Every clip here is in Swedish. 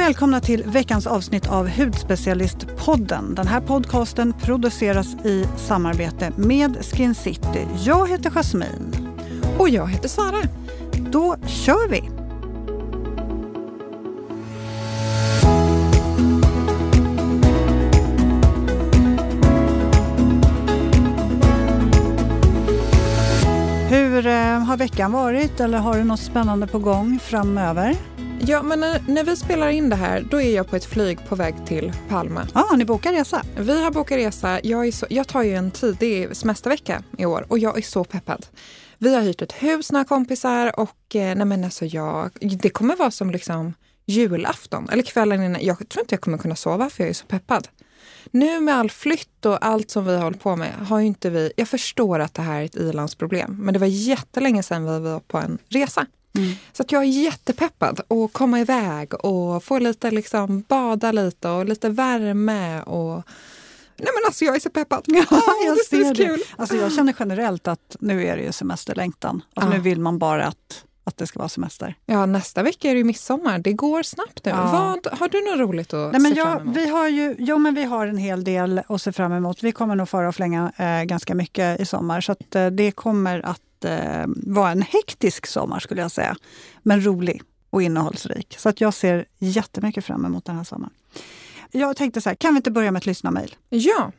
välkomna till veckans avsnitt av Hudspecialistpodden. Den här podcasten produceras i samarbete med Skin City. Jag heter Jasmine. Och jag heter Sara. Då kör vi! Har veckan varit eller har du något spännande på gång framöver? Ja, men när, när, vi spelar in det här, då är jag på ett flyg på väg till Palma. Ja, ah, ni bokar resa? Vi har bokat resa. Jag, är så, jag tar ju en tidig semestervecka i år och jag är så peppad. Vi har hyrt ett hus, några kompisar och eh, nej men alltså jag, det kommer vara som liksom julafton eller kvällen innan. Jag tror inte jag kommer kunna sova för jag är så peppad. Nu med all flytt och allt som vi har hållit på med har inte vi, jag förstår att det här är ett ilandsproblem, men det var jättelänge sedan vi var på en resa. Mm. Så att jag är jättepeppad att komma iväg och få lite liksom bada lite och lite värme och Nej men alltså jag är så peppad. Ja, jag det ser det. Kul. Alltså jag känner generellt att nu är det ju semesterlängtan. Alltså ja. Nu vill man bara att, att det ska vara semester. Ja, nästa vecka är det ju midsommar. Det går snabbt nu. Ja. Vad, har du något roligt att Nej, men se jag, fram emot? Vi har ju, jo, men vi har en hel del att se fram emot. Vi kommer nog fara och flänga eh, ganska mycket i sommar. Så att, eh, det kommer att eh, vara en hektisk sommar skulle jag säga. Men rolig och innehållsrik. Så att jag ser jättemycket fram emot den här sommaren. Jag tänkte så här, kan vi inte börja med ett lyssnarmail? Ja.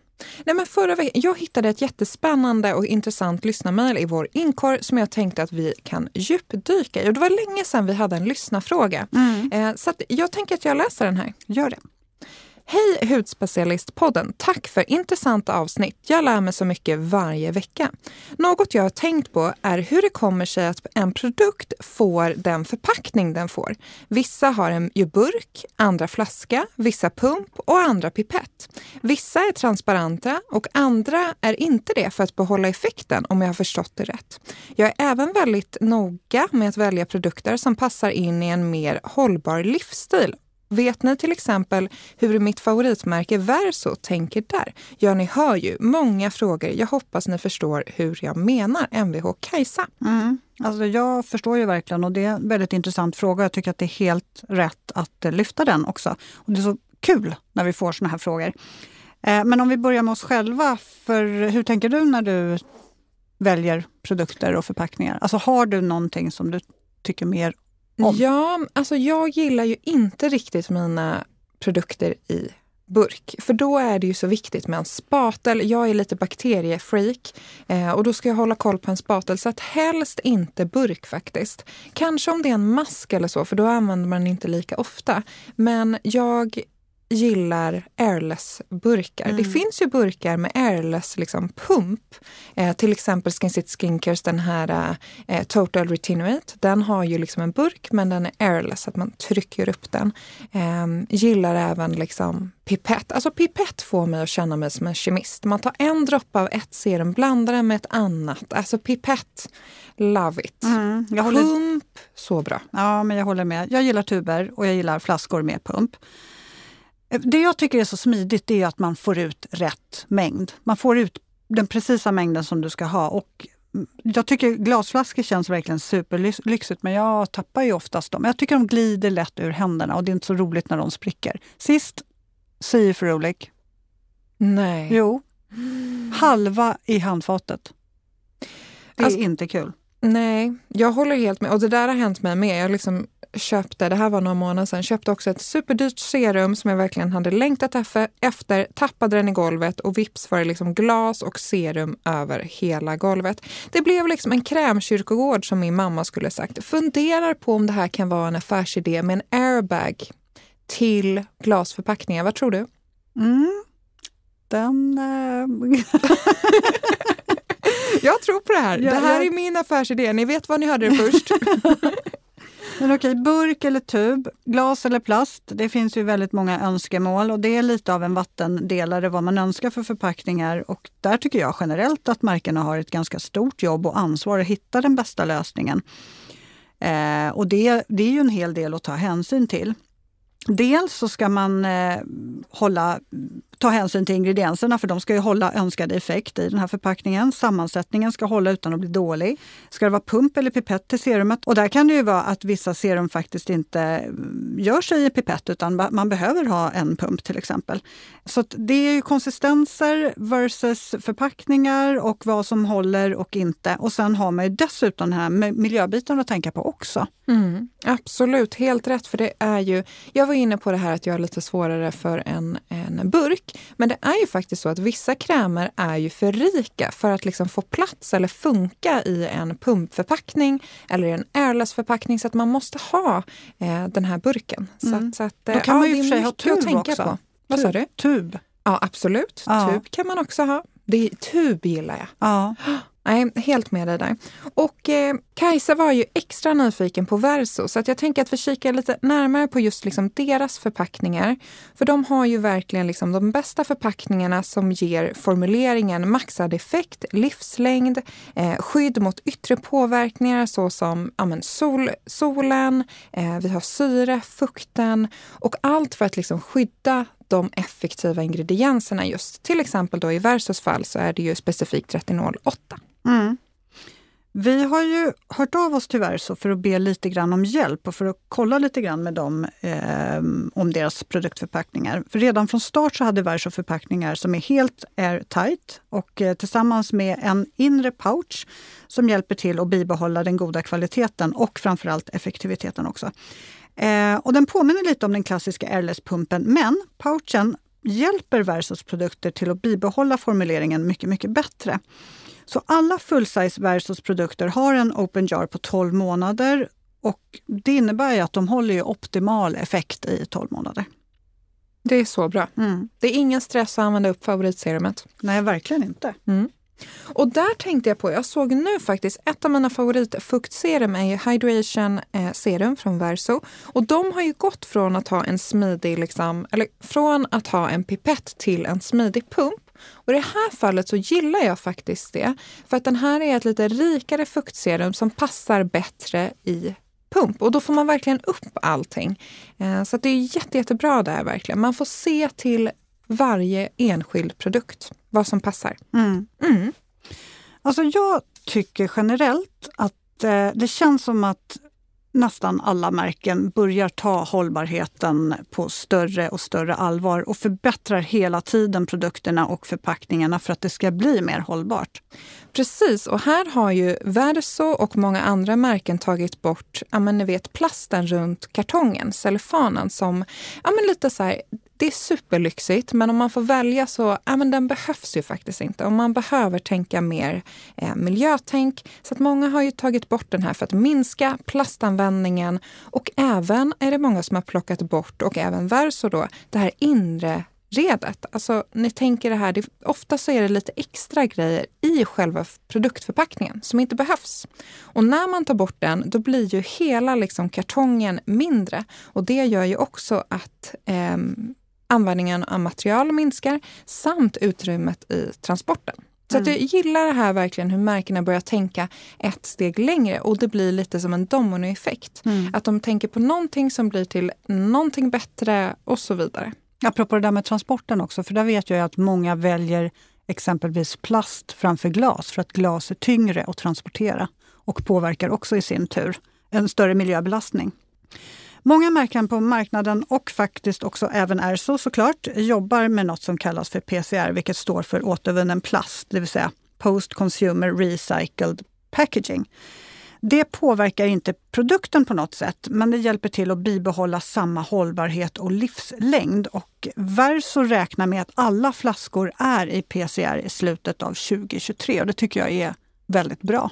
Nej, men förra veckan, jag hittade ett jättespännande och intressant lyssnarmail i vår inkorg som jag tänkte att vi kan djupdyka i. Och det var länge sedan vi hade en lyssnarfråga. Mm. Eh, så jag tänker att jag läser den här. Gör det. Hej Hudspecialistpodden! Tack för intressanta avsnitt. Jag lär mig så mycket varje vecka. Något jag har tänkt på är hur det kommer sig att en produkt får den förpackning den får. Vissa har en ju burk, andra flaska, vissa pump och andra pipett. Vissa är transparenta och andra är inte det för att behålla effekten om jag har förstått det rätt. Jag är även väldigt noga med att välja produkter som passar in i en mer hållbar livsstil Vet ni till exempel hur mitt favoritmärke Verso tänker där? Ja, ni hör ju. Många frågor. Jag hoppas ni förstår hur jag menar. Mvh Kajsa. Mm. Alltså jag förstår ju verkligen och det är en väldigt intressant fråga. Jag tycker att det är helt rätt att eh, lyfta den också. Och det är så kul när vi får såna här frågor. Eh, men om vi börjar med oss själva. För hur tänker du när du väljer produkter och förpackningar? Alltså har du någonting som du tycker mer om? Ja, alltså jag gillar ju inte riktigt mina produkter i burk. För då är det ju så viktigt med en spatel. Jag är lite bakteriefreak eh, och då ska jag hålla koll på en spatel. Så att helst inte burk faktiskt. Kanske om det är en mask eller så, för då använder man den inte lika ofta. Men jag gillar airless-burkar. Mm. Det finns ju burkar med airless liksom, pump. Eh, till exempel Skin City Skincare, den här eh, Total Retinuate. Den har ju liksom en burk men den är airless, att man trycker upp den. Eh, gillar även liksom pipett. Alltså pipett får mig att känna mig som en kemist. Man tar en droppe av ett serum, blandar den med ett annat. Alltså pipett, love it. Mm, håller... Pump, så bra. Ja, men jag håller med. Jag gillar tuber och jag gillar flaskor med pump. Det jag tycker är så smidigt är att man får ut rätt mängd. Man får ut den precisa mängden som du ska ha. Och jag tycker glasflaskor känns verkligen superlyxigt men jag tappar ju oftast dem. Jag tycker de glider lätt ur händerna och det är inte så roligt när de spricker. Sist, syfrolik. Nej. Jo. Halva i handfatet. Det är alltså, inte kul. Nej, jag håller helt med. Och det där har hänt mig med. Jag liksom köpte, det här var några månader sedan, köpte också ett superdyrt serum som jag verkligen hade längtat efter, tappade den i golvet och vips var det liksom glas och serum över hela golvet. Det blev liksom en krämkyrkogård som min mamma skulle sagt. Funderar på om det här kan vara en affärsidé med en airbag till glasförpackningar. Vad tror du? Mm. Den... Jag tror på det här. Ja, det här jag... är min affärsidé. Ni vet vad ni hörde det först. Men okej, burk eller tub, glas eller plast. Det finns ju väldigt många önskemål och det är lite av en vattendelare vad man önskar för förpackningar. Och där tycker jag generellt att märkena har ett ganska stort jobb och ansvar att hitta den bästa lösningen. Eh, och det, det är ju en hel del att ta hänsyn till. Dels så ska man eh, hålla ta hänsyn till ingredienserna för de ska ju hålla önskad effekt i den här förpackningen. Sammansättningen ska hålla utan att bli dålig. Ska det vara pump eller pipett till serumet? Och där kan det ju vara att vissa serum faktiskt inte mm, gör sig i pipett utan man behöver ha en pump till exempel. Så det är ju konsistenser versus förpackningar och vad som håller och inte. Och sen har man ju dessutom den här miljöbiten att tänka på också. Mm, absolut, helt rätt. För det är ju, jag var inne på det här att jag är lite svårare för en, en burk. Men det är ju faktiskt så att vissa krämer är ju för rika för att liksom få plats eller funka i en pumpförpackning eller i en airless-förpackning. Så att man måste ha eh, den här burken. Mm. Så att, Då kan ja, man ju för sig ha tub också. På. Vad sa du? Tub. Ja, absolut. Ja. Tub kan man också ha. Det, tub gillar jag. Ja. Nej, helt med dig där. Och eh, Kajsa var ju extra nyfiken på Verso så att jag tänker att vi kikar lite närmare på just liksom deras förpackningar. För de har ju verkligen liksom de bästa förpackningarna som ger formuleringen maxad effekt, livslängd, eh, skydd mot yttre påverkningar såsom ja, men sol, solen, eh, vi har syre, fukten och allt för att liksom skydda de effektiva ingredienserna just. Till exempel då i Versus fall så är det ju specifikt retinol 8. Mm. Vi har ju hört av oss tyvärr så för att be lite grann om hjälp och för att kolla lite grann med dem eh, om deras produktförpackningar. För redan från start så hade Verso förpackningar som är helt airtight och eh, tillsammans med en inre pouch som hjälper till att bibehålla den goda kvaliteten och framförallt effektiviteten också. Eh, och den påminner lite om den klassiska airless-pumpen men pouchen hjälper Versos produkter till att bibehålla formuleringen mycket, mycket bättre. Så alla full-size Versos produkter har en open jar på 12 månader och det innebär att de håller optimal effekt i 12 månader. Det är så bra. Mm. Det är ingen stress att använda upp favoritserumet. Nej, verkligen inte. Mm. Och där tänkte jag på, jag såg nu faktiskt, ett av mina favoritfuktserum är ju Hydration eh, Serum från Verso. Och de har ju gått från att ha en smidig, liksom, eller från att ha en pipett till en smidig pump. Och I det här fallet så gillar jag faktiskt det. För att den här är ett lite rikare fuktserum som passar bättre i pump. Och då får man verkligen upp allting. Eh, så det är jätte, jättebra här verkligen. Man får se till varje enskild produkt vad som passar. Mm. Mm. Alltså jag tycker generellt att eh, det känns som att nästan alla märken börjar ta hållbarheten på större och större allvar och förbättrar hela tiden produkterna och förpackningarna för att det ska bli mer hållbart. Precis, och här har ju Verso och många andra märken tagit bort ja, men ni vet, plasten runt kartongen, cellofanen som ja, men lite så här, det är superlyxigt, men om man får välja så ja, men den behövs ju faktiskt inte. Och man behöver tänka mer eh, miljötänk. Så att många har ju tagit bort den här för att minska plastanvändningen. Och även är det många som har plockat bort, och även Verso då, det här inre redet. Alltså, ni tänker det här, det, ofta så är det lite extra grejer i själva produktförpackningen som inte behövs. Och när man tar bort den, då blir ju hela liksom kartongen mindre. Och det gör ju också att eh, användningen av material minskar samt utrymmet i transporten. Så mm. att jag gillar det här verkligen hur märkena börjar tänka ett steg längre och det blir lite som en dominoeffekt. Mm. Att de tänker på någonting som blir till någonting bättre och så vidare. Apropå det där med transporten också, för där vet jag att många väljer exempelvis plast framför glas för att glas är tyngre att transportera och påverkar också i sin tur en större miljöbelastning. Många märken på marknaden och faktiskt också även Erso såklart jobbar med något som kallas för PCR, vilket står för återvunnen plast, det vill säga Post Consumer Recycled Packaging. Det påverkar inte produkten på något sätt, men det hjälper till att bibehålla samma hållbarhet och livslängd. Och Verso räknar med att alla flaskor är i PCR i slutet av 2023 och det tycker jag är väldigt bra.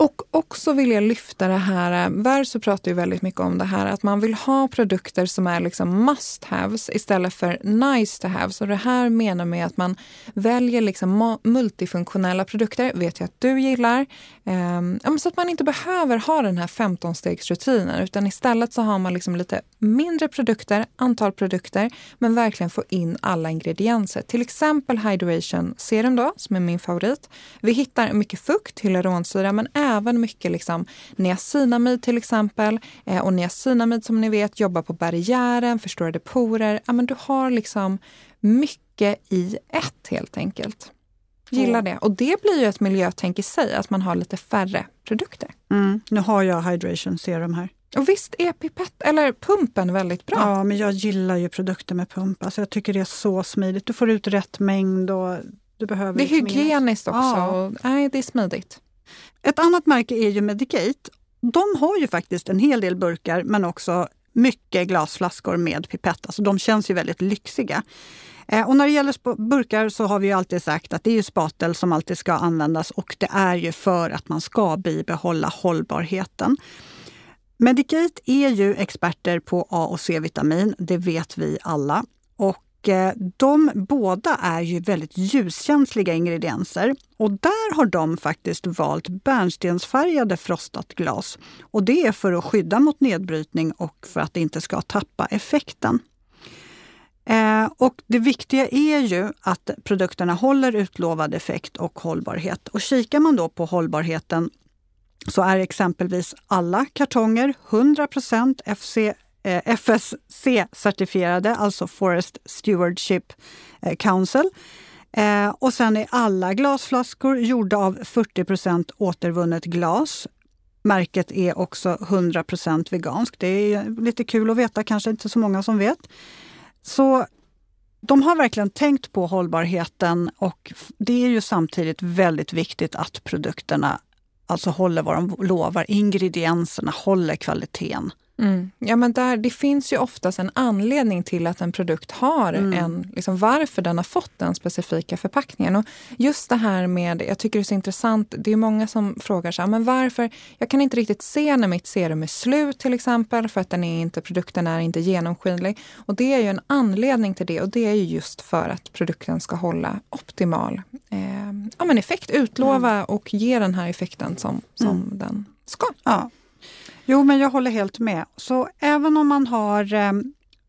Och också vill jag lyfta det här, eh, Verso pratar ju väldigt mycket om det här att man vill ha produkter som är liksom must haves istället för nice to haves. Och det här menar med att man väljer liksom multifunktionella produkter, vet jag att du gillar. Um, så att man inte behöver ha den här 15-stegsrutinen utan istället så har man liksom lite mindre produkter, antal produkter, men verkligen få in alla ingredienser. Till exempel Hydration Serum då, som är min favorit. Vi hittar mycket fukt, hyaluronsyra, men även mycket liksom niacinamid till exempel. Eh, och niacinamid som ni vet jobbar på barriären, förstorade porer. Ja, men du har liksom mycket i ett helt enkelt. Gillar det. Och det blir ju ett miljötänk i sig, att man har lite färre produkter. Mm. Nu har jag Hydration Serum här. Och visst är pipett, eller pumpen väldigt bra? Ja, men jag gillar ju produkter med pump. Alltså jag tycker det är så smidigt. Du får ut rätt mängd och du behöver... Det är liksom hygieniskt också. Ja. Nej, det är smidigt. Ett annat märke är ju Medicate. De har ju faktiskt en hel del burkar men också mycket glasflaskor med pipett. Alltså de känns ju väldigt lyxiga. Eh, och när det gäller burkar så har vi alltid sagt att det är spatel som alltid ska användas och det är ju för att man ska bibehålla hållbarheten. Medicate är ju experter på A och C-vitamin, det vet vi alla. Och eh, de båda är ju väldigt ljuskänsliga ingredienser och där har de faktiskt valt bärnstensfärgade frostat glas. Och det är för att skydda mot nedbrytning och för att det inte ska tappa effekten. Eh, och det viktiga är ju att produkterna håller utlovad effekt och hållbarhet. Och kikar man då på hållbarheten så är exempelvis alla kartonger 100 FC, eh, FSC-certifierade, alltså Forest Stewardship eh, Council. Eh, och sen är alla glasflaskor gjorda av 40% återvunnet glas. Märket är också 100% veganskt. Det är lite kul att veta, kanske inte så många som vet. Så de har verkligen tänkt på hållbarheten och det är ju samtidigt väldigt viktigt att produkterna alltså håller vad de lovar. Ingredienserna håller kvaliteten. Mm. Ja, men där, det finns ju oftast en anledning till att en produkt har mm. en, liksom varför den har fått den specifika förpackningen. Och just det här med, jag tycker det är så intressant, det är många som frågar så här, men varför, jag kan inte riktigt se när mitt serum är slut till exempel, för att den är inte, produkten är inte genomskinlig. Och det är ju en anledning till det och det är ju just för att produkten ska hålla optimal eh, ja, men effekt, utlova mm. och ge den här effekten som, som mm. den ska. Ja. Jo, men jag håller helt med. Så även om man har eh,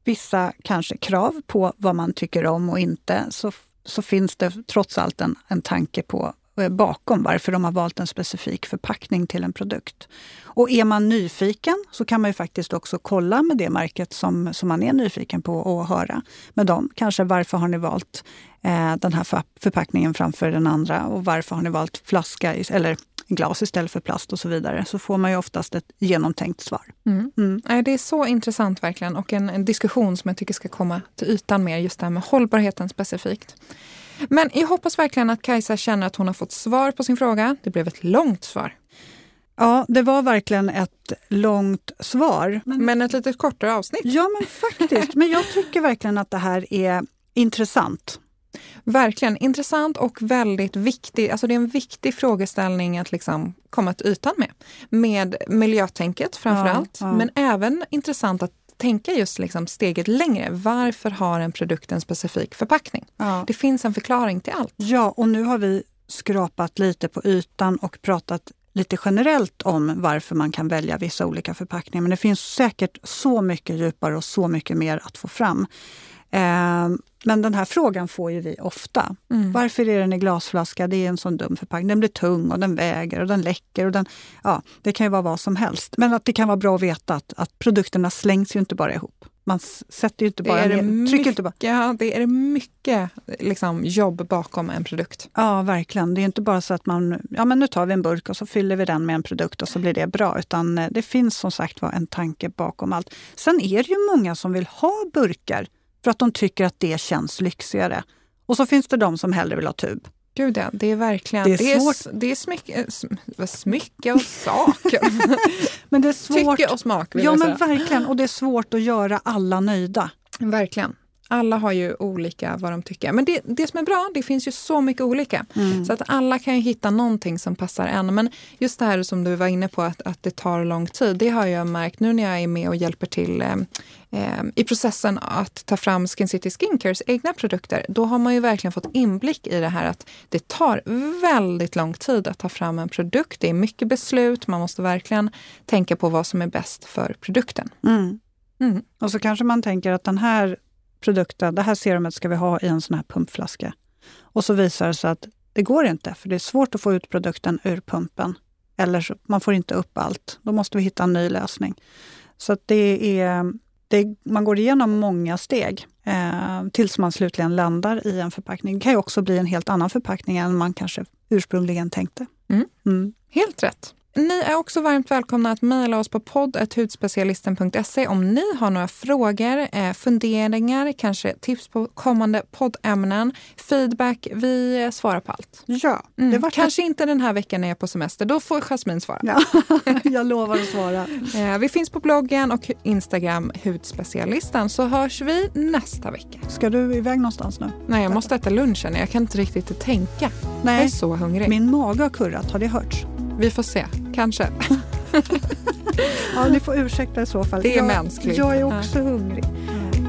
vissa kanske krav på vad man tycker om och inte, så, så finns det trots allt en, en tanke på eh, bakom varför de har valt en specifik förpackning till en produkt. Och är man nyfiken så kan man ju faktiskt också kolla med det märket som, som man är nyfiken på och höra med dem. Kanske varför har ni valt eh, den här förpackningen framför den andra och varför har ni valt flaska eller glas istället för plast och så vidare, så får man ju oftast ett genomtänkt svar. Mm. Mm. Det är så intressant verkligen och en, en, diskussion som jag tycker ska komma till ytan mer, just det här med hållbarheten specifikt. Men jag hoppas verkligen att Kajsa känner att hon har fått svar på sin fråga. Det blev ett långt svar. Ja, det var verkligen ett långt svar. Men, men ett lite kortare avsnitt. Ja, men faktiskt. Men jag tycker verkligen att det här är intressant. Verkligen intressant och väldigt viktig. Alltså det är en viktig frågeställning att liksom komma till ytan med. Med miljötänket framför ja, allt, ja. men även intressant att tänka just liksom steget längre. Varför har en produkt en specifik förpackning? Ja. Det finns en förklaring till allt. Ja, och nu har vi skrapat lite på ytan och pratat lite generellt om varför man kan välja vissa olika förpackningar. Men det finns säkert så mycket djupare och så mycket mer att få fram. Eh, men den här frågan får ju vi ofta. Mm. Varför är den i glasflaska? Det är en sån dum förpackning. Den blir tung och den väger och den läcker. Och den, ja, det kan ju vara vad som helst. Men att det kan vara bra att veta att, att produkterna slängs ju inte bara ihop. Man sätter ju inte bara det är ner, mycket, inte bara. Ja, det är mycket liksom, jobb bakom en produkt. Ja, verkligen. Det är inte bara så att man, ja men nu tar vi en burk och så fyller vi den med en produkt och så blir det bra. Utan eh, det finns som sagt var en tanke bakom allt. Sen är det ju många som vill ha burkar för att de tycker att det känns lyxigare. Och så finns det de som hellre vill ha tub. Gud ja, det är verkligen... Det är, det är, det är smycke, smycke och sak. men det är svårt. Tycke och smak. ja, men verkligen. Och det är svårt att göra alla nöjda. Verkligen. Alla har ju olika vad de tycker. Men det, det som är bra, det finns ju så mycket olika. Mm. Så att alla kan ju hitta någonting som passar en. Men just det här som du var inne på, att, att det tar lång tid. Det har jag märkt nu när jag är med och hjälper till eh, eh, i processen att ta fram Skin City Skincares egna produkter. Då har man ju verkligen fått inblick i det här att det tar väldigt lång tid att ta fram en produkt. Det är mycket beslut. Man måste verkligen tänka på vad som är bäst för produkten. Mm. Mm. Och så kanske man tänker att den här produkten, det här serumet ska vi ha i en sån här pumpflaska. Och så visar det sig att det går inte, för det är svårt att få ut produkten ur pumpen. Eller så, man får inte upp allt. Då måste vi hitta en ny lösning. Så det är, det, man går igenom många steg eh, tills man slutligen landar i en förpackning. Det kan ju också bli en helt annan förpackning än man kanske ursprungligen tänkte. Mm. Mm. Helt rätt. Ni är också varmt välkomna att mejla oss på podd.hudspecialisten.se om ni har några frågor, eh, funderingar, kanske tips på kommande poddämnen, feedback. Vi svarar på allt. Ja, Mm. Kanske inte den här veckan när jag är på semester. Då får Jasmine svara. Ja, jag lovar att svara. Eh, Vi finns på bloggen och Instagram, Hudspecialisten, så hörs vi nästa vecka. Ska du iväg någonstans nu? Nej, jag måste äta lunchen. Jag kan inte riktigt tänka. Jag är Nej, så hungrig. min mage har kurrat. Har det hörts? Vi får se. Kanske. Ja, ni får ursäkta i så fall. Det är jag, mänskligt. Jag är också hungrig.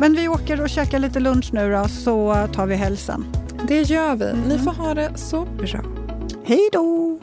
Men vi åker och käkar lite lunch nu då, så tar vi hälsen. Det gör vi. Ni får ha det så bra. Hej då!